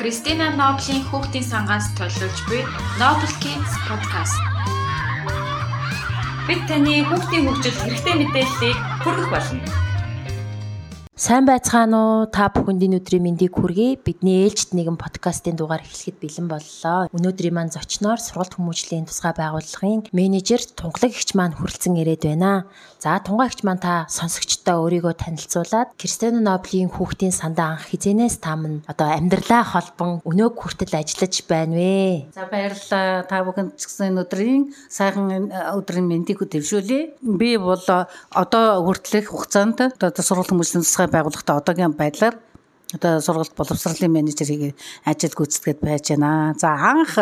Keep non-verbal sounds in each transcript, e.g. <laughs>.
Кристина Ноблийн хүүхдийн сангаас төлөвлөж буй Noble Kids podcast. Бид таны хүүхдийн хөгжилд хэрэгтэй мэдээллийг хүргэх болно. Сайн байцгаана уу? Та бүхэнд энэ өдрийн мэндийг хүргэе. Бидний ээлжид нэгэн подкастын дугаар эхлэхэд бэлэн боллоо. Өнөөдрийн маань зочноор сургалт хүмүүжлийн тусгай байгууллагын менежер Тунгалаг ихч маань хүрэлцэн ирээд байна. За Тунгалаг ихч маань та сонсогчдоо өөрийгөө танилцуулаад Кристиано Ноблийн хүүхдийн сандаа анх хизэнээс та минь одоо амьдралаа холбон өнөөг хүртэл ажиллаж байна вэ? За баярлалаа. Та бүхэнд ч гэсэн энэ өдрийн сайхан өдрийн мэндийг хөтөвшүүлье. Би бол одоо хүртэлх хугацаанд одоо сургалт хүмүүжлийн тусгай байгууллагата одоогийн байдлаар одоо сургалт боловсролын менежер хийгээ ажил гүйцэтгэхэд байж байна. За анх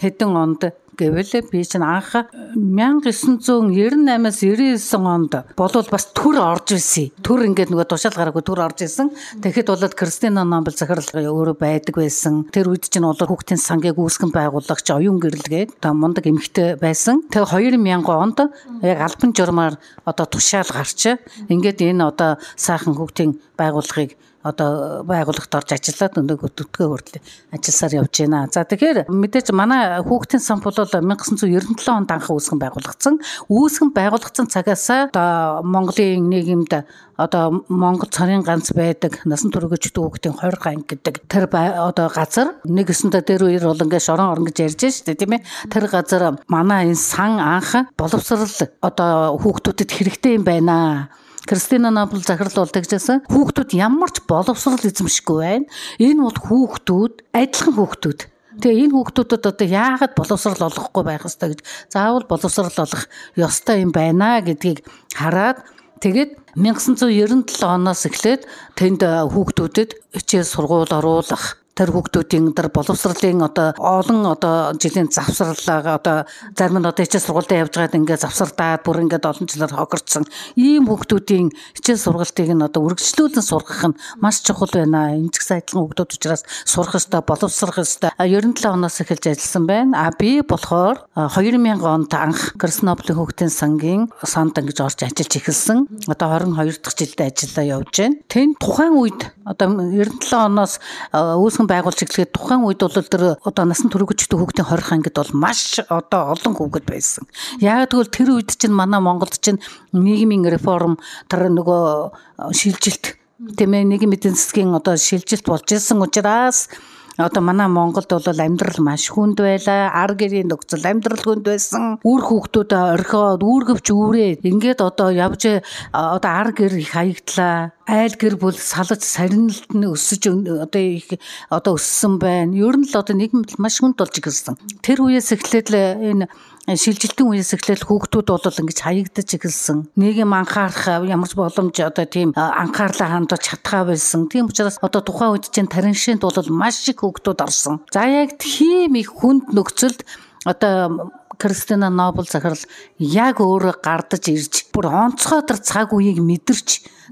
хэдэн онд гэвэл би чинь анх 1998-аас 99 онд болвол бас төр орж исэн. Төр ингээд нөгөө тушаал гараагүй төр орж исэн. Тэгэхэд бол Кристина Номбел захирал өөрөө байдаг байсан. Тэр үед чинь бол хүүхдийн сангийг үүсгэн байгуулагч оюун гэрлэгээ одоо мундаг эмэгтэй байсан. Тэгээ 2000 онд яг албан журмаар одоо тушаал гарч ингээд энэ одоо сайхан хүүхдийн байгууллагыг одоо байгууллагт орж ажиллаад өнөөг өдөртгөө хүртэл ажилласаар явж байна. За тэгэхээр мэдээж манай хүүхдийн сан бол 1997 онд анх үүсгэн байгуулагдсан. Үүсгэн байгуулагдсан цагаас одоо Монголын нийгэмд одоо Монгол царийн ганц байдаг насан туршид хүүхдийн 20 анги гэдэг тэр одоо газар нэг өсөндө дээр үер бол ингээд шорон орон гэж ярьж штэ тийм ээ тэр газар манай энэ сан анх боловсрал одоо хүүхдүүдэд хэрэгтэй юм байна Кристина Набл захирал бол тэгжсэн хүүхдүүд ямар ч боловсрал эзэмшгүй байна. Энэ бол хүүхдүүд адилхан хүүхдүүд. Тэгээ энэ хүүхдүүдэд одоо яагаад боловсрал олохгүй байх ёстой гэж заавал боловсрал олох ёстой юм байна гэдгийг хараад тэгээд 1997 оноос эхлээд тэнд хүүхдүүдэд хичээл сургууль оруулах тэр хүүхдүүдийн тэр боловсролын одоо олон одоо жилийн завсралаа одоо зарим нь одоо хичээл сургалтад явж байгаад ингээд завсардаад бүр ингээд олон жилээр хогорцсон ийм хүүхдүүдийн хичээл сургалтыг нь одоо үргэлжлүүлэн сургах нь маш чухал байна. Энэ ч гэсэн адилхан хүүхдүүд учраас сурах ёстой, боловсрох ёстой. 97 оноос эхэлж ажилласан байна. А би болохоор 2000 онд анх Красноблийн хүүхдийн сангийн санд ингэж орж ажиллаж эхэлсэн. Одоо 22 дахь жилдээ ажиллаа явж байна. Тэн тухайн үед одоо 97 оноос үүсгэн хүүхдийн байгуулж эхлэхэд тухайн үед бол тэр одоо насан туршигчдын хүүхдийн 20 ангид бол маш одоо олон хүүхэд байсан. Яг тэгвэл тэр үед чинь манай Монголд чинь нийгмийн реформ тэр нөгөө шилжилт тийм ээ нийгмийн эдийн засгийн одоо шилжилт болж исэн учраас одоо манай Монголд бол амьдрал маш хүнд байлаа. Ар гэрийн нөхцөл амьдрал хүнд байсан. Үр хүүхдүүд орхиод үүргэвч үүрээ. Ингээд одоо явж одоо ар гэр их хаягдлаа айл гэр бүл салж сарнилт нь өсөж одоо их одоо өссөн байна. Ер нь л одоо нийгэмд маш хүнд болж ирсэн. Тэр үеэс эхлээд л энэ шилжилтийн үеэс эхлээл хүүхдүүд бол ингэж хаягдаж эхэлсэн. Нийгэм анхаарах ямар ч боломж одоо тийм анхаарлаа хандаж чадхаа байсан. Тийм учраас одоо тухайн үед чинь тариншинд бол маш их хүүхдүүд орсон. За яг тийм их хүнд нөхцөлд одоо Кристина Нобл захирал яг өөрөө гардаж ирж бүр онцгой тэр цаг үеийг мэдэрч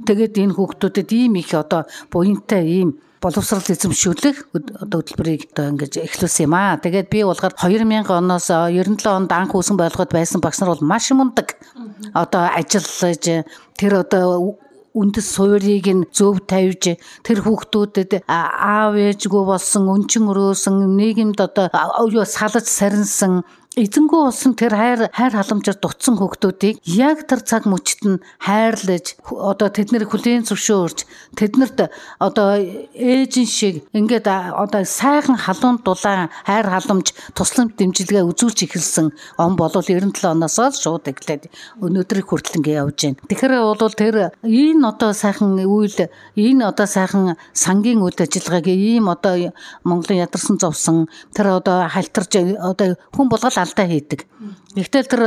тэгээд энэ хүүхдүүдэд ийм их одоо буянтай ийм боловсрал эзэмшүүлэх одоо хөтөлбөрийг одоо ингэж эхлүүлсэн юм аа. Тэгээд би болохоор 2000 оноос 97 онд анх үүсгэн байгуулахад байсан багш нар бол маш мундаг одоо ажиллаж тэр одоо үндэс суурийг нь зөв тавьж тэр хүүхдүүдэд аав ээжгүй болсон өнчин өрөөсөн нийгэмд одоо юу салж сарнсан эзэнгүү болсон тэр хайр хайр халамжаар дутсан хүүхдүүдийг яг тэр цаг мөчт нь хайрлаж одоо тэднийг хүлийн зөвшөөрч тэднэрт одоо ээжин шиг ингээд одоо сайхан халуун дулаан хайр халамж тусламж дэмжлэгээ үзүүлж эхэлсэн он болол 97 оноос л шууд эхлээд өнөөдрийг хүртэл ингээд явж байна. Тэгэхээр бол тэр энэ одоо сайхан үйл энэ одоо сайхан сангийн үйл ажиллагааг ийм одоо Монголын ядарсан зовсон тэр одоо халтарж одоо хүн болгол алдаа хийдэг. Гэхдээ тэр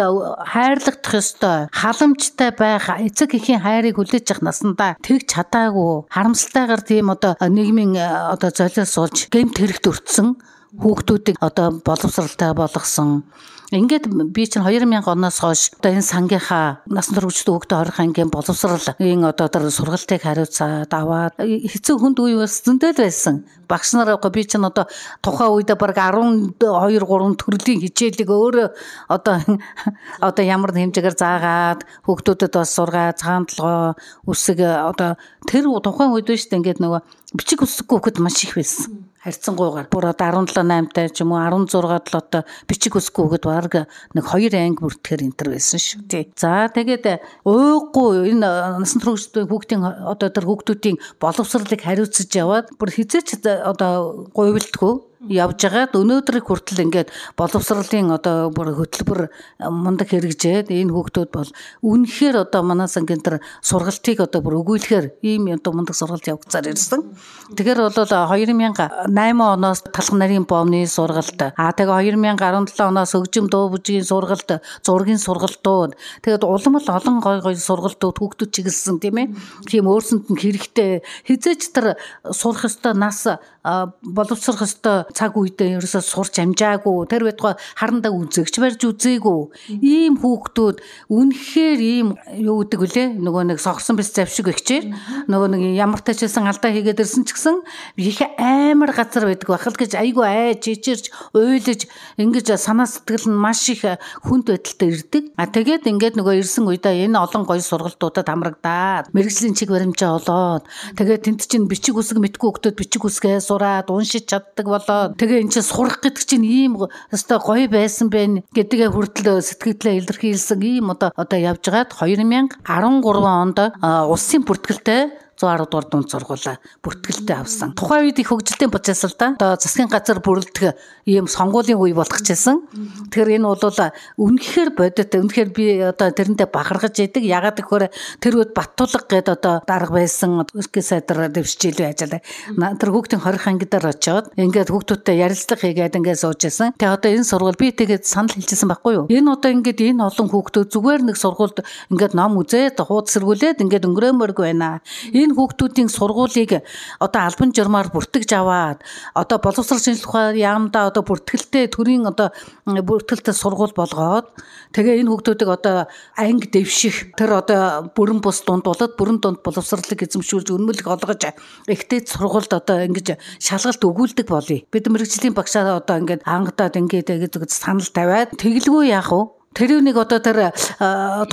хайрлагдах ёстой, халамжтай байх, эцэг эхийн хайрыг хүлээж авах насандаа тэгж чадаагүй, харамсалтайгаар тийм одоо нийгмийн одоо золиос суулж гэмт хэрэгт өртсөн хүүхдүүдийг одоо боловсралтай болгосон Ингээд би чинь 2000 оноос хойш одоо энэ сангийнхаа насан туршид хүүхдээ орох ангийн боловсролын одоо тэр сургалтыг хариуцаад аваад хэцүү хүнд үе бас зөндөл байсан. Багш нар би чинь одоо тухайн үед баг 12 3 төрлийн хичээлийг өөрөө одоо <laughs> одоо ямар хэмжээгээр заагаад хүүхдүүдэд бас сургаа толгой үсэг одоо тэр тухайн үед биш үү ингээд нөгөө бичиг үсэггүй хүүхэд маш их байсан. Харьцангуйгаар бүр одоо 17 8-тай ч юм уу 16 л одоо бичиг үсгүүгээд баг нэг хоёр анги бүртгэхэр энтер байсан шүү. Тий. За тэгээд ууггүй энэ насан туршидтын хүүхдийн одоо тэр хүүхдүүдийн боловсролыг хариуцж яваад бүр хизээч одоо гуйвлтгүй явж байгаад өнөөдрийг хүртэл ингээд боловсролын одоо бүр хөтөлбөр мундаг хэрэгжээд энэ хүүхдүүд бол үнэхээр одоо манай сангийн тэр сургалтыг одоо бүр өгүүлэхээр ийм одоо мундаг сургалт явагцаар ирсэн. Тэгэхээр бол 2008 оноос талх нарийн боомны сургалт аа тэгээ 2017 оноос өгжим дуу бүжгийн сургалт зургийн сургалтууд тэгээд улам л олон гой гой сургалтууд хүүхдүүд чиглэсэн тийм ээ. Тийм өөрсөнд нь хэрэгтэй хизээч тэр сурах ёстой нас боловсрох ёстой цаг үедээ ерөөсөө сурч амжаагүй. Тэр байтугай харандаа үзэгч барьж үзээгүй. Ийм хүүхдүүд үнэхээр ийм юу гэдэг вүлээ нөгөө нэг согсон бис завшиг өгчээр нөгөө нэг ямар тачилсан алдаа хийгээд ирсэн ч гэсэн их амар газар байдаг бахал гэж айгүй айж чичирч уйлж ингэж санаа сэтгэл нь маш их хүнд байдалтай ирдэг. А тэгээд ингээд нөгөө ирсэн үедээ энэ олон гоё сургалтуудад хамрагдаад мэрэгжлийн чиг баримжаа олоод тэгээд тэнд чинь бичиг үсэг мэдгүй хүүхдүүд бичиг үсгээ сураад уншиж чаддаг болоод тэгээ эн чинь сурах гэдэг чинь ийм өстой гоё байсан байх гэдгээ хүртэл сэтгэлдээ илэрхийлсэн ийм одоо одоо явж байгаад 2013 онд улсын бүртгэлтэй 110 дугаар дунд сургуулаа бүртгэлтэй авсан. Тухайн үед их хөгжилтэй процесс л да. Одоо засгийн газар бүрэлдэх ийм сонгуулийн үе болох гэсэн. Тэгэхээр энэ бол үнэхээр бодит үнэхээр би одоо тэрэндээ бахархаж яадаг. Ягаад гэхээр тэр үед Баттулга гээд одоо дарга байсан өсгөө сайдар дэвшчихлээ ажиллаа. Тэр хүүхдийн 20 анги дээр очиод ингээд хүүхдүүдтэй ярилцлага хийгээд ингээд сууж байсан. Тэгээ одоо энэ сургууль би тэгээд санал хэлжсэн байхгүй юу? Энэ одоо ингээд энэ олон хүүхдүүд зүгээр нэг сургуульд ингээд ном үзээд хууд сэргүүлээд ингээд өнгөрөөмөрг байна энэ хүүхдүүдийн сургуулийг одоо албан журмаар бүртгэж аваад одоо боловсрол шинжилх ухааны яамдаа одоо бүртгэлтэй төрийн одоо бүртгэлтэй сургууль болгоод тэгээ энэ хүүхдүүдийг одоо анги дэвших тэр одоо бүрэн бус дундуулаад бүрэн дунд боловсролыг эзэмшүүлж өнөмөлөг олгож ихтэй сургуульд одоо ингэж шалгалт өгүүлдэг болъё. Бид мэрэгжлийн багшаа одоо ингээд ангадаад ингээд гэж санал тавиад тэглгүй яах вэ? Тэр нэг одоо тэр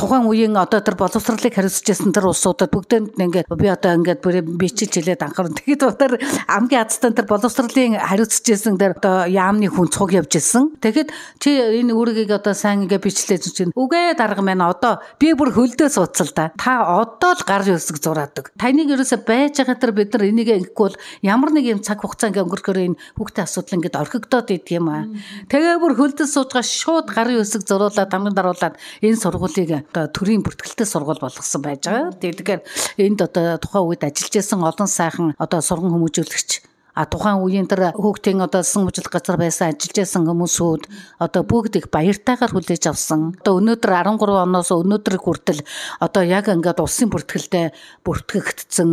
тухайн үеийн одоо тэр боловсролыг хариуцжсэн тэр улсуудад бүгдээнд ингээд би одоо ингээд бүр бичиж хэлээд анхаарна. <laughs> Тэгэхэд тэр амгийн азтан тэр боловсролын хариуцжсэн тэр одоо яамны хүн цуг явж ирсэн. Тэгэхэд чи энэ үүргийг одоо сайн ингээд бичлээ чинь үгээ дарга маань одоо би бүр хөлдөө суудсал да. Та одоо л гар өсөг зураадаг. Таныг ерөөсө байж байгаа тэр бид нар энийг ингэхгүй бол ямар нэг юм цаг хугацаа ингээд өнгөрөхөөр энэ хүүхдээ асуудал ингээд орхигдоод идэх юм аа. Тэгээ бүр хөлдөө суужгаа шууд гарын өсөг зуруулаад хамгийн даруулаад энэ сургуулийг одоо төрийн бүртгэлтэй сургууль болгосон байж байгаа. Тэгэхээр энд одоо тухайн үед ажиллаж исэн олон сайхан одоо сурган хүмүүжүүлэгч а тухайн үеийн тэр хүүхдийн одоо сан мужил газар байсан ажиллаж байсан хүмүүсүүд одоо бүгд их баяртайгаар хүлээж авсан. Одоо өнөөдөр 13 оноос өнөөдөр хүртэл одоо яг ингээд улсын бүртгэлтэй бүртгэгдсэн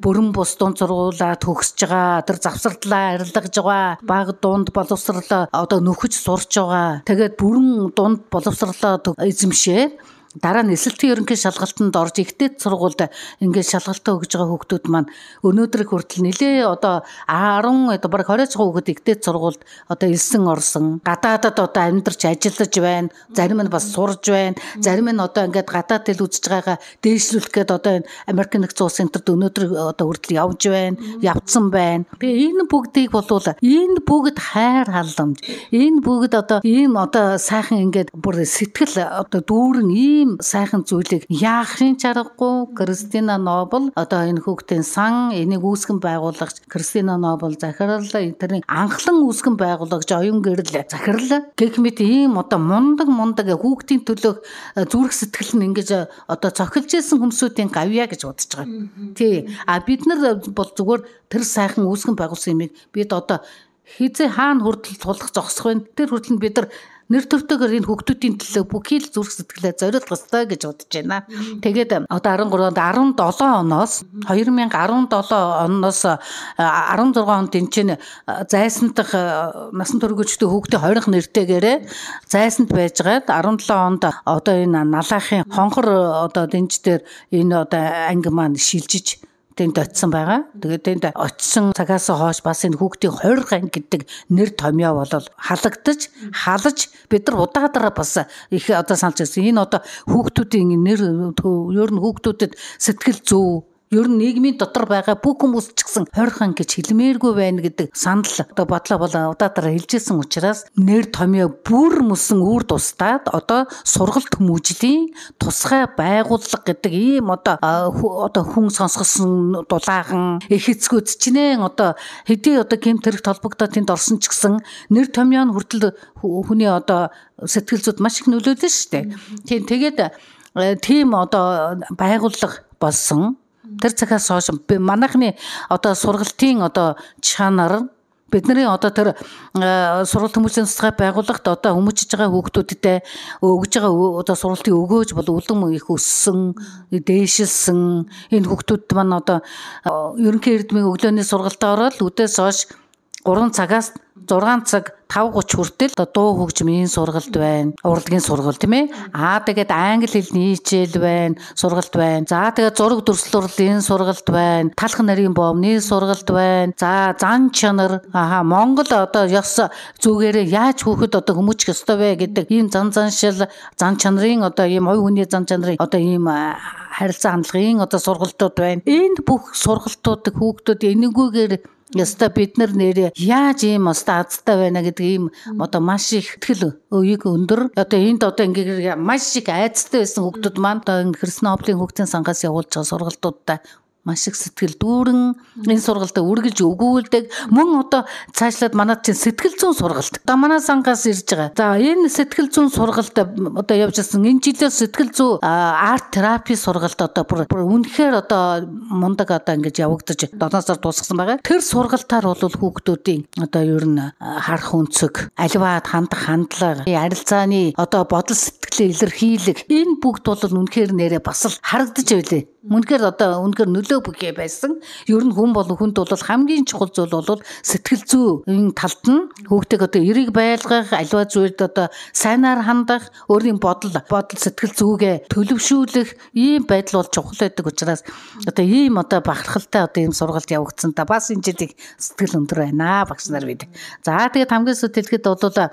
бүрэн бус дунд сургуулаа төгсөж байгаа тэр завсарлаа арилгаж байгаа баг дунд боловсрлоо одоо нөхөж сурч байгаа. Тэгээд бүрэн дунд боловсрлоо эзэмшээ дараа нь эсэлтийн ерөнхий шалгалтанд орж ихтэй сургуульд ингээд шалгалтаа өгж байгаа хүүхдүүд маань өнөөдөр хүртэл нэлээ одоо 10 одоо бараг 20 цагаан хүүхэд ихтэй сургуульд одоо элсэн орсон. Гадаадад одоо амьдарч ажиллаж байна. Зарим нь бас сурж байна. Зарим нь одоо ингээд гадаад тэл үзэж байгаагаа дээшлүүлэх гээд одоо энэ Америк нэгдсэн улсын энтерд өнөөдөр одоо хүртэл явж байна явцсан байна. Тэгээ энэ бүгдийг болвол энэ бүгд хайр халамж энэ бүгд одоо ийм одоо сайхан ингээд бүр сэтгэл одоо дүүрэн ийм ийм сайхан зүйлийг яахын чаргагүй Кристина Нобл одоо энэ хүүхдийн сан энийг үүсгэн байгуулагч Кристина Нобл захирал тэрний анхлан үүсгэн байгуулагч оюун гэрэл захирал гэх мэт ийм одоо мундаг мундаг хүүхдийн төлөө э, зүрх сэтгэл нь ингэж э, одоо цохилж исэн хүмүүсийн гавья гэж бодож байгаа. Тий. А бид нар бол зүгээр тэр сайхан үүсгэн байгуулсан юмыг бид одоо хизээ хаана хүртэл тулах зогсох вэ? Тэр хүртэл бид нар нэр төвтэйгээр энэ хүүхдүүдийн төлөө бүхий л зүрх сэтгэлээ зориулах ёстой гэж бодож байна. Тэгээд одоо 13-нд 17 оноос 2017 оноос 16 онд энэ чинь зайсантах насан туршигчдын хүүхдээ хорих нэртэйгээрээ зайсанд байжгаад 17 онд одоо энэ налаахын хонхор одоо дэнж дээр энэ одоо анги маань шилжиж тэнд очисон байгаа. Тэгээд тэнд очисон цагаас хойш бас энэ хүүхдийн 20 анги гэдэг нэр томьёо болол халагдаж, халаж бид нар удаадараа бас их одоо санаж ирсэн. Энэ одоо хүүхдүүдийн нэр ер нь хүүхдүүдэд сэтгэл зүй Ер нь нийгмийн дотор байгаа бүх хүмүүс ч гэсэн хойрхон гэж хэлмээргүй байна гэдэг санал одоо бодлоо болон удаадараа хэлжсэн учраас нэр томьёо бүр мөсөн үр тусдаад одоо сургалт хүмүүжлийн тусгай байгууллага гэдэг ийм одоо одоо хүн сонсгосон дулаахан их эцгүүд чинээ одоо хэдий одоо гемтэрэгт холбогдоод тэнд орсон ч гэсэн нэр томьёо нь хүртэл хүний одоо сэтгэл зүйд маш их нөлөөлнө шүү дээ. Тийм тэгээд э, тийм одоо байгууллага болсон Тэр цагаас хойш манайхны одоо сургалтын одоо чанар бидний одоо тэр сургалт хүмүүсийн тусгай байгууллагт одоо хүмүүжиж байгаа хүүхдүүдэд өгж байгаа одоо сургалтын өгөөж бол үлэм их өссөн дээшилсэн. Энэ хүүхдүүд маань одоо ерөнхий эрдмийн өглөөний сургалтаа ороод үдээс хойш 3 цагаас 6 цаг 5:30 хүртэл дуу хөгжмийн сургалт байна. Урлагийн сургалт тийм ээ. Аа тэгээд англи хэлний хичээл байна, сургалт байна. За тэгээд зураг дүрслэл урлагийн сургалт байна. Талх нарийн боомны сургалт байна. За зан чанар аа Монгол одоо ёс зүгээрээ яаж хүүхэд одоо хүмүүжих ёстой вэ гэдэг ийм зан заншил, зан чанарын одоо ийм ой хүний зан чанарын одоо ийм харилцаа хандлагын одоо сургалтууд байна. Энд бүх сургалтуудыг хүүхдүүд энэгүүгээр Яста бид нар нэрээ яаж ийм оста азтай байна гэдэг ийм одоо маш их ихтгэл өөийг өндөр. Одоо энд одоо ингээд маш их айцтай байсан хүмүүс маань одоо Христноблийн хүүхдийн сангаас явуулж байгаа сургалтуудаа маш их сэтгэл дүүрэн энэ сургалтад үргэлж өгүүлдэг мөн одоо цаашлаад манад чинь сэтгэл зүйн сургалт одоо манай сангаас ирж байгаа. За энэ сэтгэл зүйн сургалт одоо явж ирсэн энэ жилээр сэтгэл зүй арт терапи сургалт одоо бүр үнэхээр одоо мундаг одоо ингэж явагдаж 7 сар дуусгасан байгаа. Тэр сургалтаар бол хүүхдүүдийн одоо ер нь харах өнцөг, аливаад хандах хандлага, арилцааны одоо бодол сэтгэлээ илэрхийлэх энэ бүгд бол үнэхээр нэрээ бас л харагдаж байлээ. Үнэхээр одоо үнэхээр нөлөө бүгэ байсан. Ер нь хүн бол хүнд бол хамгийн чухал зүйл бол сэтгэл зүйн талд нь хүүхдийг одоо эрийг байлгах, аливаа зүйлд одоо сайнаар хандах, өөрийн бодол, бодол сэтгэл зүгээ төлөвшүүлэх ийм байдал бол чухал байдаг учраас одоо ийм одоо бахархалтай одоо ийм сургалт явагдсан та бас энэ жилиг сэтгэл өндөр байна багш нар бид. За тэгээд хамгийн сүүлд хэлэхэд бол одоо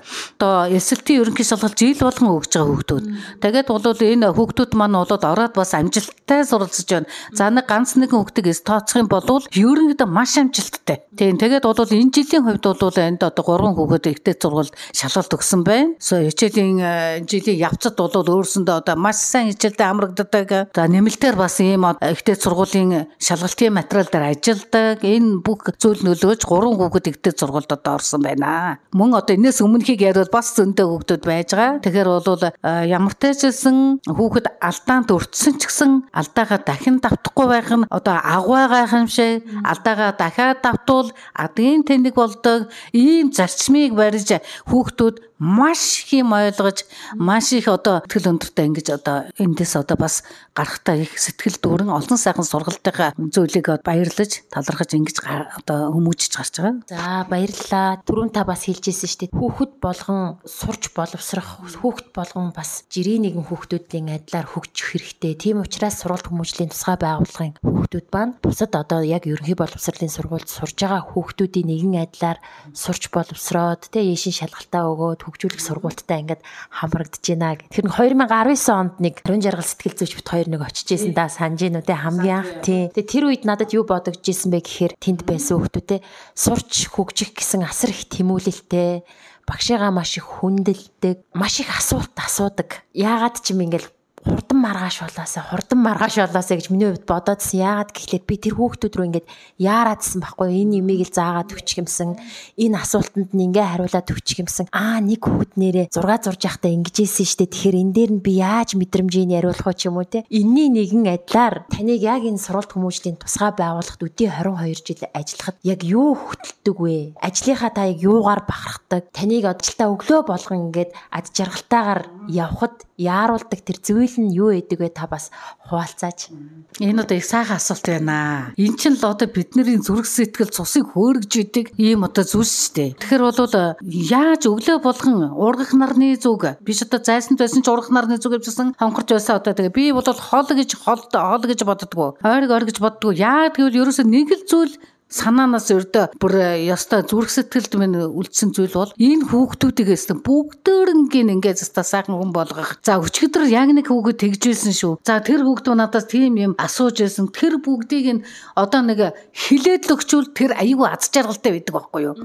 эсэлтийн ерөнхий шалгалт жил болгон өгж байгаа хүүхдүүд. Тэгээд бол энэ хүүхдүүд маань бол ороод бас амжилттай суралц тооцож байна. За нэг ганц нэгэн хүүхдийг тооцох юм бол ерөнхийдөө маш амжилттай. Тийм тэгээд бол энэ жилийн хувьд бол энд одоо 3 хүүхэд ихтэй сургуульд шалгалт өгсөн байна. Хичээлийн э, жилийн явцад бол өөрсөндөө одоо маш сайн хичээлдээ амрагддаг. За нэмэлтээр бас ийм ихтэй сургуулийн шалгалтын материал дээр ажилладаг. Энэ бүх зүйл нөлөөж 3 хүүхэд ихтэй сургуульд одоо орсон байна. Мөн одоо энэс өмнөхийг яриад бас зөндөө хүүхдүүд байж байгаа. Тэгэхээр бол э, ямар ч байсан хүүхэд алдаанд өртсөн ч гэсэн алдаагаа дахин давтахгүй байх нь одоо агвайгаа хэмшээ алдаагаа дахиад давтвал адгийн тэнэг болдог ийм зарчмыг барьж хүүхдүүд маш их юм ойлгож маш их одоо сэтгэл өндөртэй ингэж одоо эндээс одоо бас гарахтаа их сэтгэл дүүрэн олон сайхан сургалтынхаа зүйлийг баярлаж талархаж ингэж одоо хүмүүжиж гарч байгаа. За баярлалаа. Түрүүн та бас хэлжсэн шүү дээ. Хүүхэд болгон сурч боловсрох, хүүхэд болгон бас жирийн нэгэн хүүхдүүдийн адилаар хөгжих хэрэгтэй. Тийм учраас сургалт хүмүүжлийн тусгай байгууллагын хүүхдүүд маань бусад одоо яг ерөнхий боловсролын сургуульд сурж байгаа хүүхдүүдийн нэгэн адилаар сурч боловсроод тэ яшин шалгалтаа өгөөд хөгжүүлэх сургуульттай ингээд хамрагдаж байна гэх. Тэр 2019 онд нэг 40 жаргал сэтгэл зүйч бит хоёр нэг очиж исэн да санаж гинүү те хамгийн анх тий. Тэгээ тэр үед надад юу бодогдож исэн бэ гэхээр тэнд байсан хүмүүстээ сурч хөгжих гэсэн асар их тэмүүлэлтэй багшигаа маш их хүндэлдэг, маш их асуулт асуудаг. Яагаад ч юм ингээл хурдан маргааш болоосаа хурдан маргааш болоосаа гэж миний хувьд бодоодсэн. Яагаад гэхлээр би тэр хүүхдүүд рүү ингээд яараадсэн байхгүй энэ юмыг л заагаад өчг юмсан. Энэ асуултанд нь ингээ хариулаад өчг юмсан. Аа нэг хүүхд нэрээ 6 зурж явахдаа ингэж ийсэн штэ. Тэгэхээр энэ дээр нь би яаж мэдрэмжийг яриулах вэ ч юм уу те. Энийний нэгэн адилаар таныг яг энэ суралт хүмүүжлийн тусгай байгууллагт өдөө 22 жил ажиллахад яг юу хөтэлдэг вэ? Ажлынхаа та яг юугаар бахархдаг? Таныг ажилтаа өглөө болгон ингээд ад жаргалтайгаар явхад яаруулдаг тэр зүйл нь юу гэдэг вэ та бас хуваалцаач. Энэ одоо их сайхан асуулт байна. Эн чинь л одоо бидний зүрх сэтгэл цусыг хөөргөж идэг ийм одоо зүйлс шүү дээ. Тэгэхээр бол яаж өглөө болгон ургах нарны зүг биш одоо зайсанд байсан ч ургах нарны зүг гэсэн хонхорч байсан одоо тэгээ би бол хол гэж хол хол гэж боддгоо. Ойрог ойр гэж боддгоо. Яа гэвэл ерөөсөө нэг л зүйл санаанаас өрдөө бүр ёстой зүрх сэтгэлд минь үлдсэн зүйл бол энэ хүүхдүүдээс бүгдээрнгийн ингээд зөста сайхан хүн болгох. За өчигдөр яг нэг хүүхэд тэгжсэн шүү. За тэр хүүхд надаас тийм юм асууж байсан. Тэр бүгдийг нь одоо нэг хилээд л өгчүүл тэр аюу аз жаргалтай байдаг байхгүй юу?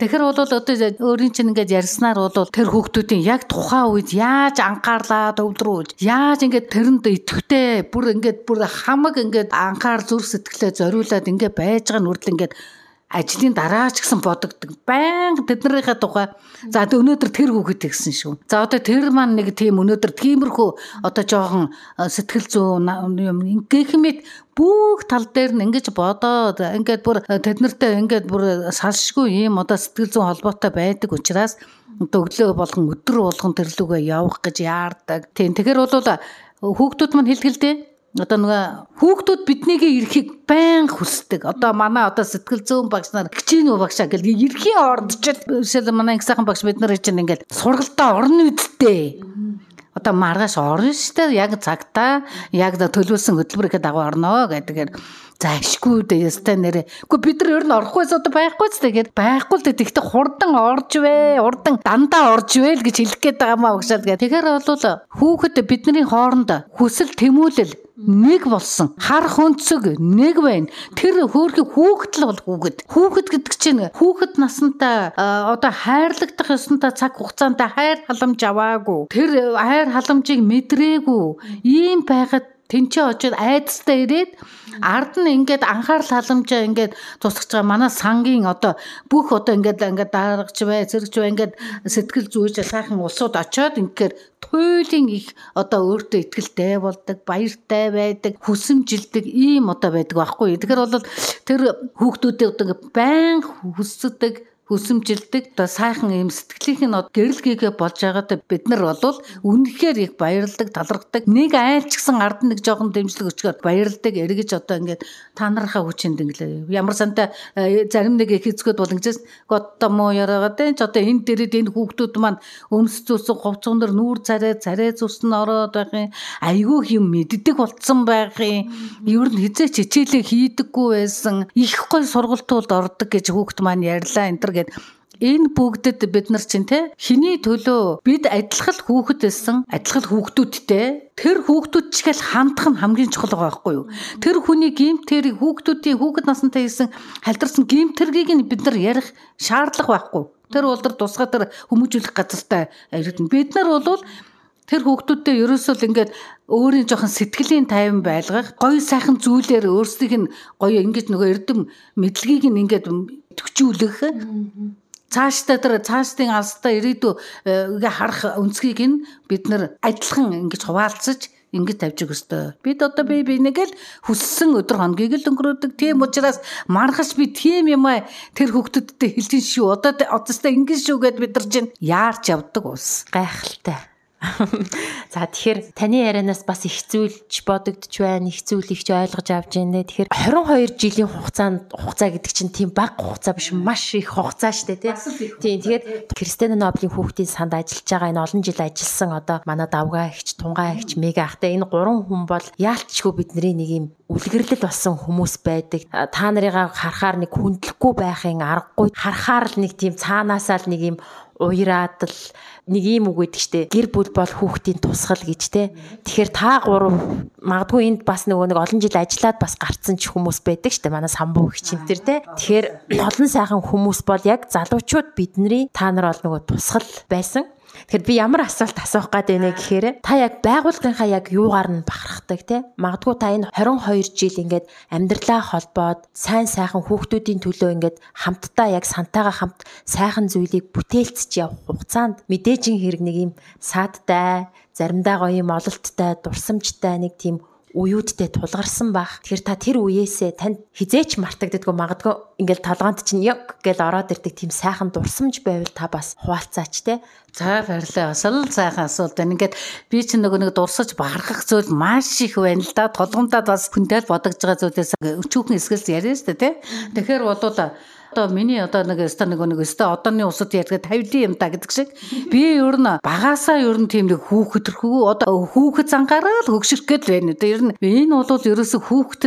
Тэгэхээр бол одоо өөрийн чинь ингээд ярьснаар бол тэр хүүхдүүдийн яг тухайн үед яаж анхаарлаа төвлөрүүлж яаж ингээд тэрэнд итгэвтэй бүр ингээд бүр хамаг ингээд анхаар зүрх сэтгэлээ зориулаад ингээд байж байгаа нь хүртэл ингээд ажлын дараа ч гэсэн бодогддог. Баян тэднэрийнхээ тухай. За өнөөдөр тэр хүүхэд тэгсэн шүү. За одоо тэр маань нэг тийм өнөөдөр тиймэрхүү одоо жоохон сэтгэл зүйн юм ингээхмэд бүх тал дээр нь ингэж бодоод ингээд бүр тэднэртэй ингээд бүр салшгүй юм одоо сэтгэл зүйн холбоотой байдаг учраас өглөө болгон өдөр болгон тэрлүүгээ явах гэж яардаг. Тийм тэгэхээр бол хүүхдүүд маань хэлтгэлдээ одоо нөгөө хүүхдүүд биднийг ирэхийг байн хүсдэг. Одоо манай одоо сэтгэл зүйн багш нар хичээнүү багшаа гэл ирэхийн ордчил шил манай их сайхан багш бид нар чинь ингээл сургалтаа орно үсттэй. Одоо маргааш орно штэ яг цагтаа яг төлөвлөсөн хөтөлбөрийнхээ дагуу орно гэдгээр За ашгүй дээ ястай нэрээ. Гэхдээ бид нар ер нь орохгүйс одоо байхгүй ч тэгээд байхгүй л тэгтээ хурдан орж вэ, урдан дандаа орж вэ л гэж хэлэх гээд байгаа маа угшаад гэ. Тэгэхээр бол хүүхэд бидний хооронд хүсэл тэмүүлэл нэг болсон. Хар хөнцөг нэг байна. Тэр хөөрхи хүүхэд л бол хүүхэд. Хүүхэд гэдэг чинь хүүхэд насантаа одоо хайрлагдах ёсонтой цаг хугацаанд хайр халамж аваагүй. Тэр хайр халамжийг мэдрээгүй. Ийм байгаад тэнцээ очоод айдастай ирээд ард нь ингээд анхаарал халамжаа ингээд тусгаж байгаа. Манай сангийн одоо бүх одоо ингээд ингээд дарагч бай зэрэгч бай ингээд сэтгэл зүйж сайхан улсууд очоод ингээд туйлын их одоо өөртөө ихтэй болдог баяртай байдаг хүсэмжилдэг ийм одоо байдаг байхгүй. Тэгэхээр бол тэр хүүхдүүдээ одоо байн хүсдэг хүсэмжилдэг одоо сайхан юм сэтгэлийнх нь гэрэлгээгээ болж байгаадаа бид нар бол үнэхээр их баярлдаг талархдаг. Нэг айл ч гэсэн ард нэг жоохон дэмжлэг өчгөөд баярлдаг эргэж одоо ингээд та нарынхаа хүчинд инглээ. Ямар санта э, зарим нэг их эзгүүд бол ингэжээс готто мо яриагаад энэ ч одоо энэ дээрээ энэ хүүхдүүд маань өмс зүсэн говцгон дэр нүүр царай царай зүсэн ороод байх юм. Айгүй юм мэддэг болцсон байх юм. Ер нь хизээч хичээлээ хийдэггүй байсан. Их гой сургалтууд ордог гэж хүүхд маань ярьлаа. Энэ гэд энэ бүгдэд бид нар чинь те хиний төлөө бид адилхан хүүхэд байсан адилхан хүүхдүүдтэй тэр хүүхдүүд чигэл хандах нь хамгийн чухал байгаа байхгүй юу? Тэр хүний гимтэр хүүхдүүдийн хүүхэд насантай хийсэн халдварсан гимтэргийг нь бид нар ярих шаардлага байхгүй тэр бол тэр тусгай тэр хүмүүжүүлэх газартай ирдэн бид нар бол тэр хүүхдүүдтэй ерөөсөө л ингээд өөрийн жоохон сэтгэлийн тайван байлгах гоё сайхан зүйлээр өөрсдийнх нь гоё ингэж нөгөө эрдэм мэдлэгийг нь ингээд төгчүүлэх цаашдаа тэр цаашдын алстаа ирээдүйгээ харах өнцгийг нь бид нар адилхан ингэж хуваалцаж ингэж тавьж ёстой. Бид одоо би би нэгэл хүссэн өдөр хоногийг л өнгөрөөдөг. Тийм учраас маргаш би тийм юм аа тэр хүүхдүүдтэй хэлжин шүү. Одоо одоостай ингэж шүү гэд бид нар чинь яарч явдаг ус. Гайхалтай. За тэгэхээр таны ярианаас бас их зүйлч бодогдож байна, их зүйл ихч ойлгож авч байна. Тэгэхээр 22 жилийн хугацаанд хугацаа гэдэг чинь тийм бага хугацаа биш маш их хугацаа штэ тий. Тийм тэгээд Кристиан Ноблийн хүүхдийн санд ажиллаж байгаа энэ олон жил ажилласан одоо манай давгаа ихч, тунгаа ихч, мега ахтай энэ гурван хүн бол яалтчгүй бидний нэг юм үлгэрлэл болсон хүмүүс байдаг. Та нарыгаа харахаар нэг хүндлэхгүй байхын аргагүй харахаар л нэг тийм цаанаасаа л нэг юм уяраад л нэг ийм үг гэдэг чтэй гэр бүл бол хүүхдийн тусгал гэж те. Тэгэхээр та гурав магадгүй энд бас нөгөө нэг олон жил ажиллаад бас гарцсан ч хүмүүс байдаг штэ манай самбуу гिचэн тэр те. Тэгэхээр олон сайхан хүмүүс бол яг залуучууд бидний та нар бол нөгөө тусгал байсан. Тэгэхээр би ямар асуулт асуух гээд байна гэхээр та яг байгууллагынхаа яг юугаар нь бахархдаг те магадгүй та энэ 22 жил ингээд амьдралаа холбоод сайн сайхан хүүхдүүдийн төлөө ингээд хамтдаа яг сантайгаа хамт сайхан зүйлийг бүтээлцэж явах хугацаанд мэдээжин хэрэг нэг юм саадтай заримдаа гоё юм ололттой дурсамжтай нэг тийм үеүүдтэй тулгарсан баг. Тэгэхээр та тэр үеэсээ танд хизээч мартагддаггүй магадгүй ингээл толгоонд чинь яг гэл ороод ирдэг тийм сайхан дурсамж байвал та бас хуваалцаач те. За баярлалаа. Бас л сайхан асуулт байна. Ингээд би чинь нөгөө нэг дурсаж бахархах зүйл маш их байна л да. Толгомдод бас хүндэл бодогж байгаа зүйлээс өчүүхэн эсгэлс яриа штэ те. Тэгэхээр болоо Одоо миний одоо нэг өстө нэг нэг өстө одооны усад ярьдаг тавилын юм да гэдэг шиг би ер нь багасаа ер нь тийм нэг хүүхэдэрхүү одоо хүүхэд зангаараа л хөгшөрөх гээд байна. Ер нь энэ бол ерөөсө хүүхэд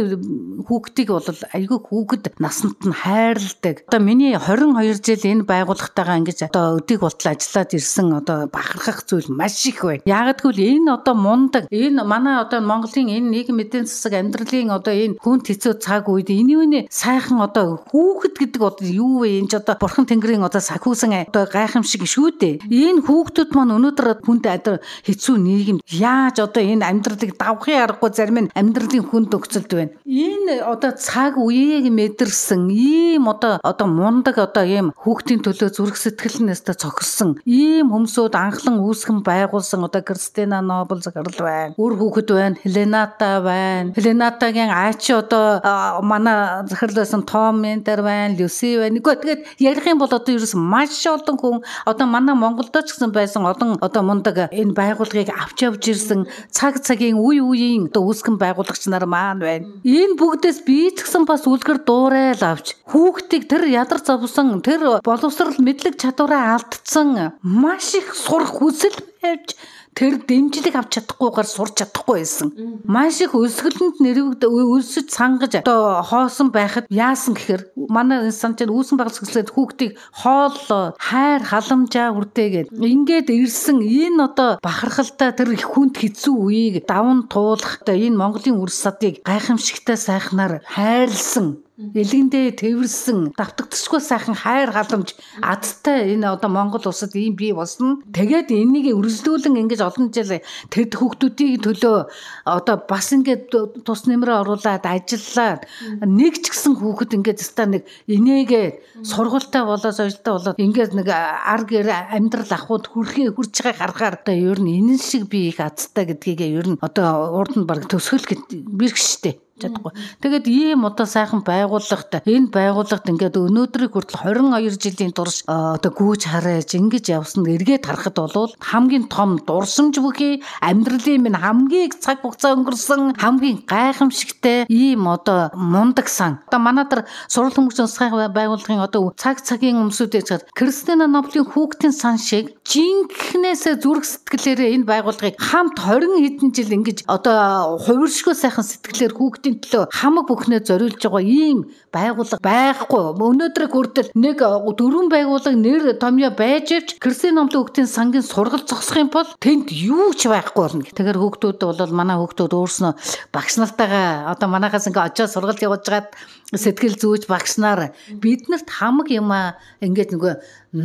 хүүхдийг бол айгүй хүүхэд насанд нь хайрладаг. Одоо миний 22 жил энэ байгууллагатайгаа ингэж одоо өдийг болтол ажиллаад ирсэн одоо бахархах зүйл маш их байна. Яг гэвэл энэ одоо мундаг энэ манай одоо Монголын энэ нийгэм эдийн засаг амьдралын одоо энэ хүн хэцүү цаг үед юуны сайхан одоо хүүхэд гэдэг одоо юу вэ? Энд ч одоо бурхан тэнгэрийн одоо сахиусан одоо гайхамшиг шүү дээ. Энэ хүүхдүүд маань өнөөдөр хүнд одоо хэцүү нийгэм яаж одоо энэ амьдралыг давхын аргагүй зарим нь амьдралын хүнд нөхцөлд байна. Энэ одоо цаг үеийг мэдэрсэн ийм одоо одоо мундаг одоо ийм хүүхдийн төлөө зүрх сэтгэлнээс та цогссон ийм хүмүүсүүд анхлан үүсгэн байгуулсан одоо Кристина Нобел захирал байна. Үр хүүхэд байна. Хелената байна. Хеленатагийн аач одоо манай захирласан Том Ментер байна. Люси байна. Нэгөө тэгээд ярих юм бол одоо ерөөс маш олон хүн одоо манай Монголд ч гэсэн байсан олон одоо мундаг энэ байгууллагыг авч явж ирсэн цаг цагийн үе үеийн одоо үүсгэн байгуулагч нар маань байна. Энэ бүгдээс би ч гэсэн бас үлгэр дуурай л авч хүүхдийг тэр ядар завсан тэр боловсрал мэдлэг чадвараа алдсан маш их сурах хүсэл тавьж тэр дэмжлэг авч чадахгүйгээр сурч чадахгүй байсан. Маш их өсгөлөнд нэрвэгд өлсөж сангаж одоо хоосон байхад яасан гэхээр манай сан чинь үүсэн байгал сэглээд хүүхдийг хоол хайр халамжаа үрдээгээд ингээд ирсэн. Энэ одоо бахархалтай тэр их хүнд хэцүү үеийг даван туулах одоо энэ Монголын үр садыг гайхамшигтай сайхнаар хайрлсан Илгэндээ тэрсэн давтагдчихгүй сайхан хайр халамж адтай энэ одоо Монгол улсад ийм бий болсон. Тэгээд энийг үргэлжлүүлэн ингэж олон жил тэд хүүхдүүдийн төлөө одоо бас ингээд тус нэмрээ оруулаад ажиллаад нэг ч гэсэн хүүхэд ингээд ста нэг инээгээ сургуультай болоод соёлтой болоод ингээд нэг ар гэр амьдрал ахуйд хүрхээ хүрч байгааг харахаар одоо ер нь энэ шиг би их азтай гэдгийг ер нь одоо урд нь баг төсөөл гэд бэрх штэ чадахгүй. Тэгээд ийм одоо сайхан байгууллагт энэ байгууллагт ингээд өнөөдрийг хүртэл 22 жилийн турш одоо гүйж харааж ингэж явсан эргээд харахад бол хамгийн том дурсамж бүхий амьдралын минь хамгийн цаг хугацаа өнгөрсөн хамгийн гайхамшигтай ийм одоо мундаг сан. Одоо манайдар сурал хүмүүстийн усгай байгууллагын одоо цаг цагийн өмсүүдээ цаад Кристина Ноблийн хүүхдийн сан шиг жинхнээсээ зүрх сэтгэлээрээ энэ байгууллагыг хамт 20 хэдэн жил ингэж одоо хувиршгүй сайхан сэтгэлээр хүүхд хүүхдийн төлөө хамаг бүхнээ зориулж байгаа ийм байгууллага байхгүй. Өнөөдрийг хүртэл нэг дөрвөн байгууллага нэр томьёо байж явж Кристин номлын хүүхдийн сангийн сургалт зогсох юм бол тэнд юу ч байхгүй болно. Тэгэхээр хүүхдүүд бол манай хүүхдүүд өөрснөө багш нартайгаа одоо манайхаас ингээ очиод сургалт явуулж гаад сэтгэл зүйж багшнаар биднэрт хамаг юм аа ингээд нөгөө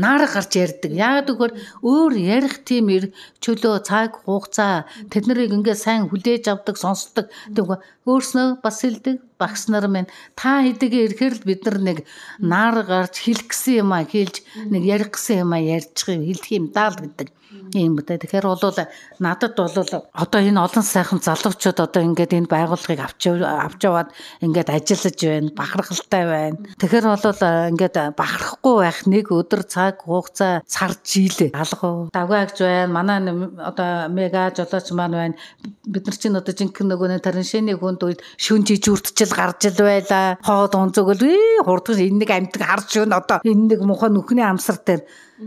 нар гарч ярьдаг. Яагаад гэвэл өөр ярих тийм чөлөө цаг хугацаа тэд нарыг ингээд сайн хүлээж авдаг, сонсдог. Тэгвэл өөрснөө бас хэлдэг багш нар минь та хэдийгээр ирэхээр л бид нар нэг нар гарч хэлэх гэсэн юм а хэлж нэг ярих гэсэн юм а ярьж хэлэх юм даа л гэдэг юм бэ. Тэгэхээр бол надад бол одоо энэ олон сайхан залуучууд одоо ингээд энэ байгууллагыг авч авч яваад ингээд ажиллаж байна, бахархалтай байна. Тэгэхээр бол ингээд бахархгүй байх нэг өдөр цаг хугацаа цар жилээ. Алга. Давгаагч байна. Манай одоо мега жолооч маань байна. Бид нар чинь одоо жинхэнэ нөгөө тарин шэний хүнд үед шүн жижүүртчил гарч ил байла. Хоод онцогөл хурдгаж энэ нэг амтг харж шүн одоо энэ нэг муха нүхний амсар дээр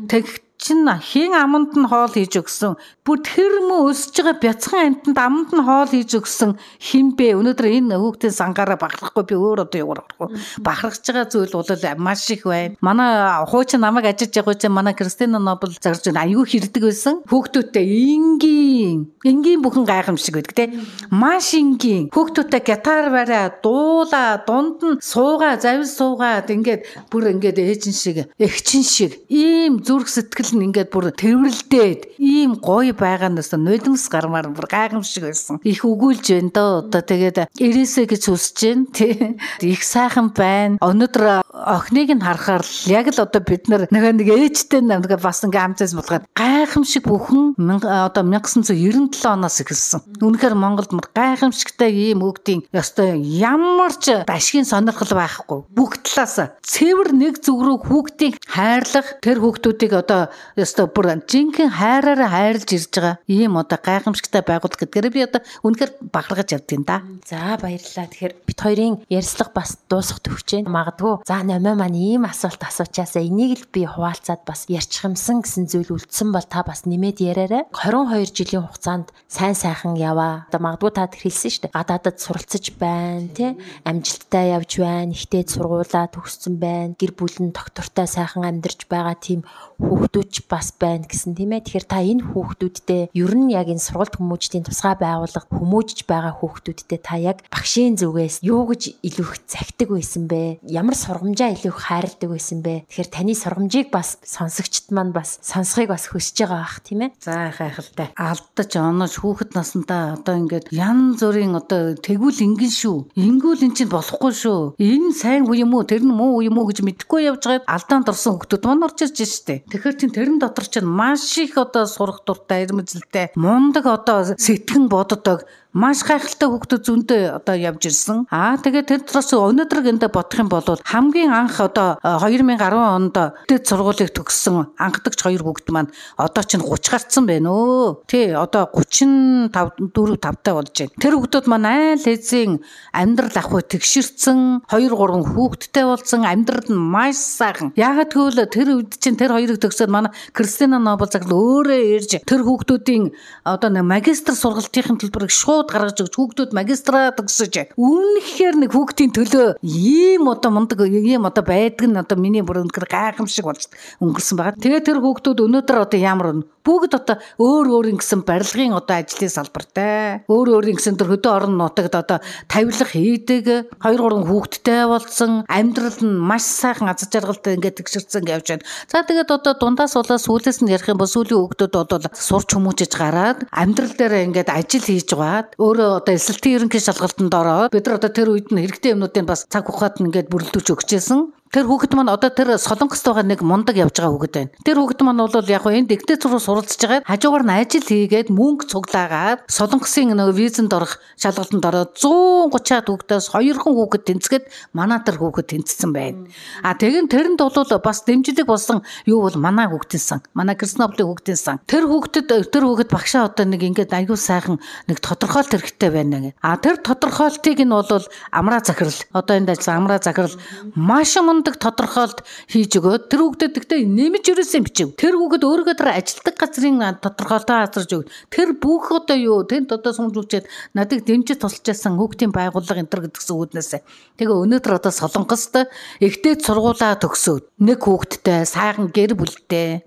тэгэх чинь хийн аманд нь хоол хийж өгсөн. Бүр тэр мө өсөж байгаа бяцхан амтанд аманд нь хоол хийж өгсөн хинбэ. Өнөөдөр энэ хүүхдийн сангаараа бахархгүй би өөр одоо юу гарахгүй. Бахархж байгаа зүйл бол маш их байна. Манай хуучин намайг ажиж байгаа чинь манай Кристина Нобл зарж байна. Аюу хэрдэг байсан. Хүүхдүүдтэй энгийн энгийн бүхэн гайхамшиг байдаг те. Маш энгийн. Хүүхдүүдтэй гитар бариа, дуула, дунд нь суугаа, завил суугаад ингээд бүр ингээд ээжин шиг, эгчин шиг ийм зүрх сэтгэл нь ингээд бүр тэрвэрлдээд ийм гоё байгаанаас нулимс гармаар бүр гайхамшиг байсан. Их өгүүлж байна доо. Одоо тэгээд ирээсэ гэж хүсэж байна. Тий. Их сайхан байна. Өнөөдөр охиныг нь харахаар яг л одоо бид нар нэг нэг ээжтэй нэг бас ингээ хамтаас болгоод гайхамшиг бүхэн одоо 1997 оноос эхэлсэн. Үнэхээр Монголд гайхамшигтай ийм өгдийн ёстой ямар ч ашигын сонирхол байхгүй. Бүх талаас цэвэр нэг зүг рүү хүүхдийг хайрлах тэр хүүхдүүдийг одоо ёстой бүр жинхэнэ хайраараа хайрлж ирж байгаа ийм одоо гайхамшигтай байгууллага гэдгээр би одоо үнэхээр бахаргаж явдیں۔ да. За баярлалаа. Тэгэхээр бит хоёрын ярилцлага бас дуусах төвчээ. Магадгүй за номоо маань ийм асуулт асуучаасаа энийг л би хуваалцаад бас ярьчих юмсан гэсэн зүйл үлдсэн бол та бас нэмээд яриарай. 22 жилийн хугацаанд сайн сайхан яваа. Одоо магадгүй та тэр хэлсэн шүү дээ. Гадаадад суралцж байна, тий? Амжилттай явж байна, ихтэй сургуулаа төгссөн байна. Гэр бүл нь доктортой сайхан амьдарч байгаа тийм хүүхдүүд бас байна гэсэн тийм ээ. Тэгэхээр та энэ хүүхдүүдтэй ер нь яг энэ сургалт хүмүүжлийн тусгай байгууллага хүмүүжж байгаа хүүхдүүдтэй та яг багшийн зүгээс юу гэж илүү их захидаг байсан бэ? Ямар сургамжаа илүү их хайрладаг байсан бэ? Тэгэхээр таны сургамжийг бас сонсогчд маань бас сонсхийг бас хүсэж байгаа бах тийм ээ. За хайхалтай. Алдаж оноож хүүхэд насандаа одоо ингээд ян зүрийн одоо тэгвэл ингэн шүү. Ингүүл эн чинь болохгүй шүү. Энэ сайн уу юм уу? Тэр нь муу уу юм уу гэж мэдэхгүй явж байгаад алдаанд орсон хүүхдүүд маань орж ирж штэ. Тэгэхээр чин тэрэн дотор чинь маш их одоо сурах дуртай, эрмэлзэлтэй, мундаг одоо сэтгэн боддог маш гайхалтай хүүхдүүд зөндөө одоо явж ирсэн. Аа тэгээд тэр дотроос өнөөдөр гэнэ бодох юм бол хамгийн анх одоо 2010 онд дэд сургуулийг төгссөн анхдагч хоёр хүүхд маань одоо чинь 30 гарцсан байна өө. Тий одоо 35 4 5 таа болж байна. Тэр хүүхдүүд маань айл хэзээ амьдрал ах үе тэгшэрсэн 2 3 хүүхэдтэй болсон амьдрал нь маш сайхан. Яагаад гэвэл тэр үед чинь тэр хоёрыг төгсөөд манай Кристина Нобел загл өөрөө ирж тэр хүүхдүүдийн одоо магистр сургалтын төлбөрийг шууд шууд гаргаж өгч хүүхдүүд магистраа төгсөж үнэхээр нэг хүүхдийн төлөө ийм одоо мундаг ийм одоо байдаг нь одоо миний бүр өнөхөр гайхамшиг болж өнгөрсөн байгаа. Тэгээ тэр хүүхдүүд өнөөдөр одоо ямар бүгд одоо өөр өөр ингэсэн барилгын одоо ажлын салбартай. Өөр өөр ингэсэн тэр хөдөө орон нутагт одоо тавилга хийдэг. 2 3 хүүхэдтэй болсон. Амьдрал нь маш сайхан аз жаргалтай ингээд тэгшэрсэн гэж байна. За тэгээд одоо дундаас болоо сүүлээс нь ярих юм бол сүүлийн хүүхдүүд бол сурч хүмүүжиж гараад амьдрал дээр ингээд ажил хийж байгаад өөрөө одоо эсэлтийн ерөнхий шалгалтанд ороод бид нар одоо тэр үед нь хэрэгтэй юмнуудыг бас цаг хугацаанд ингээд бүрэлдүүлж өгчээсэн. Тэр хүүхэд маань одоо тэр солонгост байгаа нэг мундаг явж байгаа хүүхэд байна. Тэр хүүхэд маань бол яг энд дэгдээ зураг суралцж байгаа. Хажуугаар нь ажил хийгээд мөнгө цуглаагаад солонгосын нөгөө визэнд орох шалгалтанд ороод 130-аад хүүхдээс 2хан хүүхэд тэнцгээд манай тэр хүүхэд тэнцсэн байна. А тэгэн тэрэнд бол бас дэмжлэг болсон юу бол манай хүүхдийн сан. Манай Крсноблийн хүүхдийн сан. Тэр хүүхдэд тэр хүүхэд багшаа одоо нэг ингээд аюу сайхан нэг тодорхойлт хэрэгтэй байна гэх. А тэр тодорхойлтыг нь бол амраа захирал одоо энд ажилласан амраа захирал маш мун мундаг тодорхойлт хийж өгөөд тэр хүүхдэд тэгтээ нэмж өрөөсөн бичив. Тэр хүүхэд өөрөөгөө тэр ажилтдаг газрын тодорхойлтоо хазарж өг. Тэр бүх одоо юу тэнд одоо сумжуулчаад надыг дэмжиж тусалжсэн хүүхдийн байгууллага энэ төр гэдгсэн үүднээс. Тэгээ өнөөдөр одоо Солонгост эхтэй сургуулаа төгсөөд нэг хүүхэдтэй сайхан гэр бүлтэй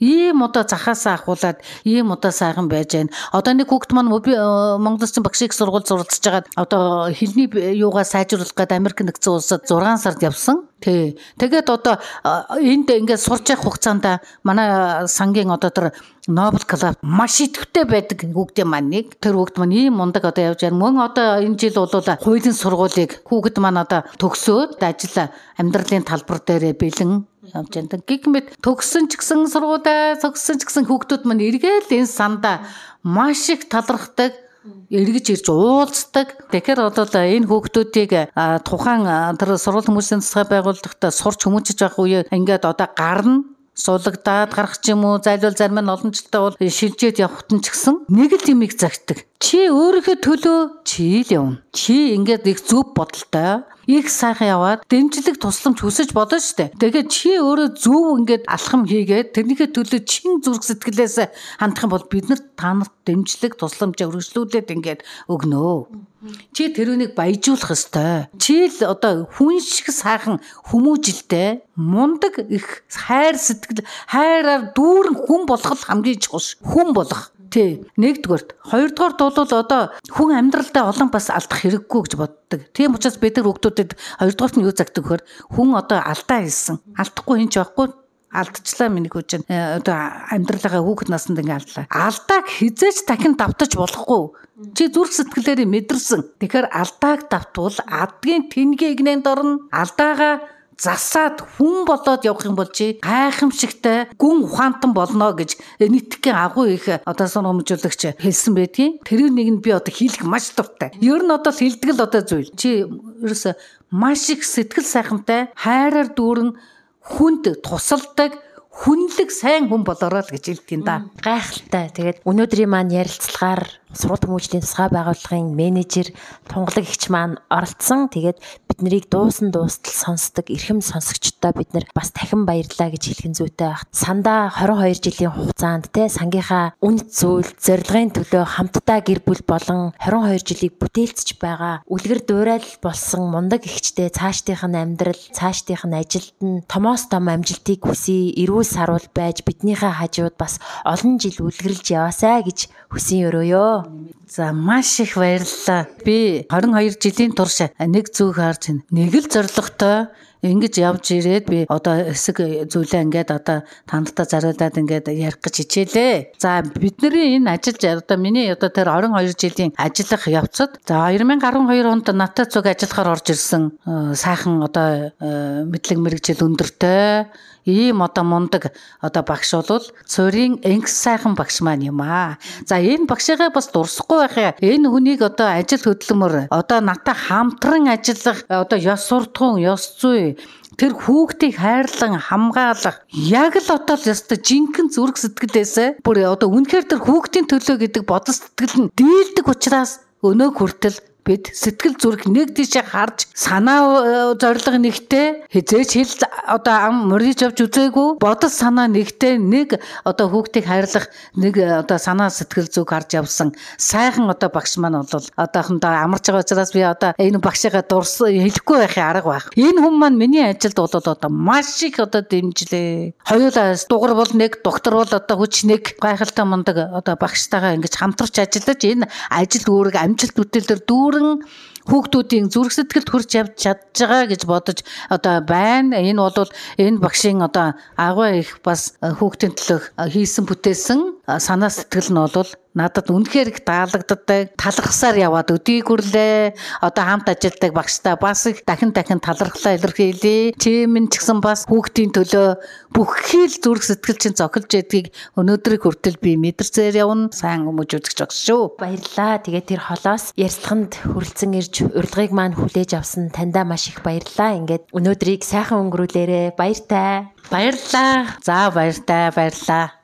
ийм одоо захаасаа ахуулаад ийм одоо сайхан байж байна. Одоо нэг хүүхд маань би Монгол Улсын багшийг сургууль суралцж байгаа одоо хэлний юугаа сайжруулах гээд Америк нэгдсэн улсад 6 сард явсан. Тий. Тэгээд одоо энд ингээд сурч явах хугацаанд манай сангийн одоо тэр Нобел клуб маш идэвхтэй байдаг хүүхдийн маань нэг. Тэр хүүхд маань ийм мундаг одоо явж байна. Мөн одоо энэ жил бол хуулийн сургуулийг хүүхд маань одоо төгсөөд ажил амьдралын талбар дээр бэлэн явж байна. Гигмэд төгссөн ч гэсэн сургуулаа төгссөн ч гэсэн хүүхдүүд маань эргээл энэ санда маш их талархдаг эргэж ирж уулздаг. Тэгэхээр одоо энэ хүүхдүүдийг тухайн тэр сургууль хүмүүсийн засгаа байгууллагад сурч хүмүүжиж байх үе ингээд одоо гарна суулгадаад гарах ч юм уу зайлуул зарим нь олон жилдээ бол шилжээд явахт нь ч гэсэн нэг л юмыг загтдаг. Чи өөрийнхөө төлөө чи л явна. Чи ингээд их зөв бодолтой их сайхан яваад дэмжлэг тусламж хүсэж бодно штэ. Тэгээд чи өөрөө зөв ингээд алхам хийгээд тэрнийхээ төлөө чин зүрх сэтгэлээс хандах юм бол бид нар та нарт дэмжлэг тусламж өргөжлүүлээд ингээд өгнөө. Чи тэрүүнийг баяжуулах ёстой. Чи л одоо хүн шиг сайхан хүмүүжилтэй мундаг их хайр сэтгэл хайраар дүүрэн хүн болгох хамгийн чухал хүн болох Тий. Нэгдүгээрт. Хоёрдугаарт бол одоо хүн амьдралдаа олон бас алдах хэрэггүй гэж боддог. Тийм учраас бид нар хүүхдүүдэд хоёрдугаарт нь юу загдаг вөхөр хүн одоо алдаа хийсэн. Алдахгүй хин ч байхгүй алдчихлаа миний хүчин э, одоо амьдралаа хүүхэд наснд ингээ алдлаа. Алдааг хизээч дахин давтаж болохгүй. Чи зүрх сэтгэлээрээ мэдэрсэн. Тэгэхээр алдааг давтвал адгийн тэнгийн игнэнд орно. Алдаагаа засаад хүн болоод явах юм бол чи гайхамшигтай гүн ухаантан болно гэж нийтгэхийн агуу их одоо сургамжуулагч хэлсэн байдгийн. Тэр нэг нь би одоо хийлэх маш дуртай. Ер нь одоо хилдэг л одоо зүйл. Чи ерөөсө маш их сэтгэл сайхантай хайраар дүүрэн хүнд тусалдаг хүнлэг сайн хүн болороо л гэж хэлдэг юм да. Гайхалтай. Тэгээд өнөөдрийн маань ярилцлагаар сургууль хүмүүжлийн тусгай байгууллагын менежер тунгалаг ихч маань оролцсон. Тэгээд бид нарыг дуусан дуустал сонсдог эрхэм сонсогчдоо бид нар бас дахин баярлалаа гэж хэлхэн зүйтэй баг. Сандаа 22 жилийн хугацаанд те сангийнхаа үнэт зүйл зорилгын төлөө хамтдаа гэр бүл болон 22 жилийг бүтээлцэж байгаа үлгэр дуурайл болсон мундаг ихчтэй цаашдынх нь амьдрал, цаашдынх нь ажилд нь томоос том амжилтыг хүсье, эрүүл саруул байж биднийхээ хажууд бас олон жил үлгэрлж яваасай гэж хүсэн өрөөё. За маш их баярлалаа. Би 22 жилийн турш нэг зүг харж байна. Нэг л зоригтой ингэж явж ирээд би одоо эсэг зүйлээ ингээд одоо тандтаа зариулаад ингээд ярих гэж хичээлээ. За бидний энэ ажил одоо миний одоо тэр 22 жилийн ажиллах явцад за 2012 онд натаа цуг ажиллахаар орж ирсэн э, сайхан одоо э, мэдлэг мэрэгжил өндөртэй ийм одоо мундаг одоо багш бол цорийн энгс сайхан багш маань юм аа. За энэ багшигаа бас дурсахгүй байхаа. Энэ хүнийг одоо ажил хөдөлмөр одоо натаа хамтран ажиллах одоо ёс суртахуун, ёс зүй тэр хүүхдийг хайрлан хамгаалах яг л одоо л ёстой жинхэнэ зүрх сэтгэлээсээ бүр одоо үнэхээр тэр хүүхдийн төлөө гэдэг бодол сэтгэл нь дийлдэг учраас өнөө хүртэл бид сэтгэл зүрх нэг тийшээ харж санаа э, зориг нэгтэй хизээч хэл одоо ам мөрөж авч үзээгүй бодол санаа нэгтэй нэг одоо хүүхдийг хайрлах нэг э, одоо санаа сэтгэл зүг харж явсан сайхан одоо багш маань бол одоохондоо амарч байгаа учраас би одоо энэ багшигаа дурс хэлэхгүй байхын арга байх. Энэ хүн маань миний ажилд бол одоо маш их одоо дэмжлээ. Хоёулаа дугар бол нэг, доктор бол одоо хүч нэг гайхалтай мундаг одоо багштайгаа ингэж хамтарч ажиллаж энэ ажил үүрэг амжилт бүтээлээр дүү дүүрэн хүүхдүүдийн зүрх сэтгэлд хүрч явж чадж байгаа гэж бодож одоо байна. Энэ бол энэ багшийн одоо агуу их бас хүүхдийн төлөө хийсэн бүтээсэн санаа сэтгэл нь бол надад үнэхээр их таалагддаг. Талархсаар яваад өдийг хүрлээ. Одоо хамт ажилладаг багштай бас их дахин дахин талархлаа илэрхийлье. Чимэн ч гэсэн бас хүүхдийн төлөө бүхий л зүрх сэтгэл чинь зохилж ядгийг өнөөдрийг хүртэл би мэдэрцээр явна. Сайн хүмүүж үзэж багш шүү. Баярлаа. Тэгээ тэр холоос ярьцханд хүрэлцэн ирж урилгыг маань хүлээж авсан таньда маш их баярлаа. Ингээд өнөөдрийг сайхан өнгөрүүлээрэ. Баяртай. Баярлаа. За баяртай баярлаа.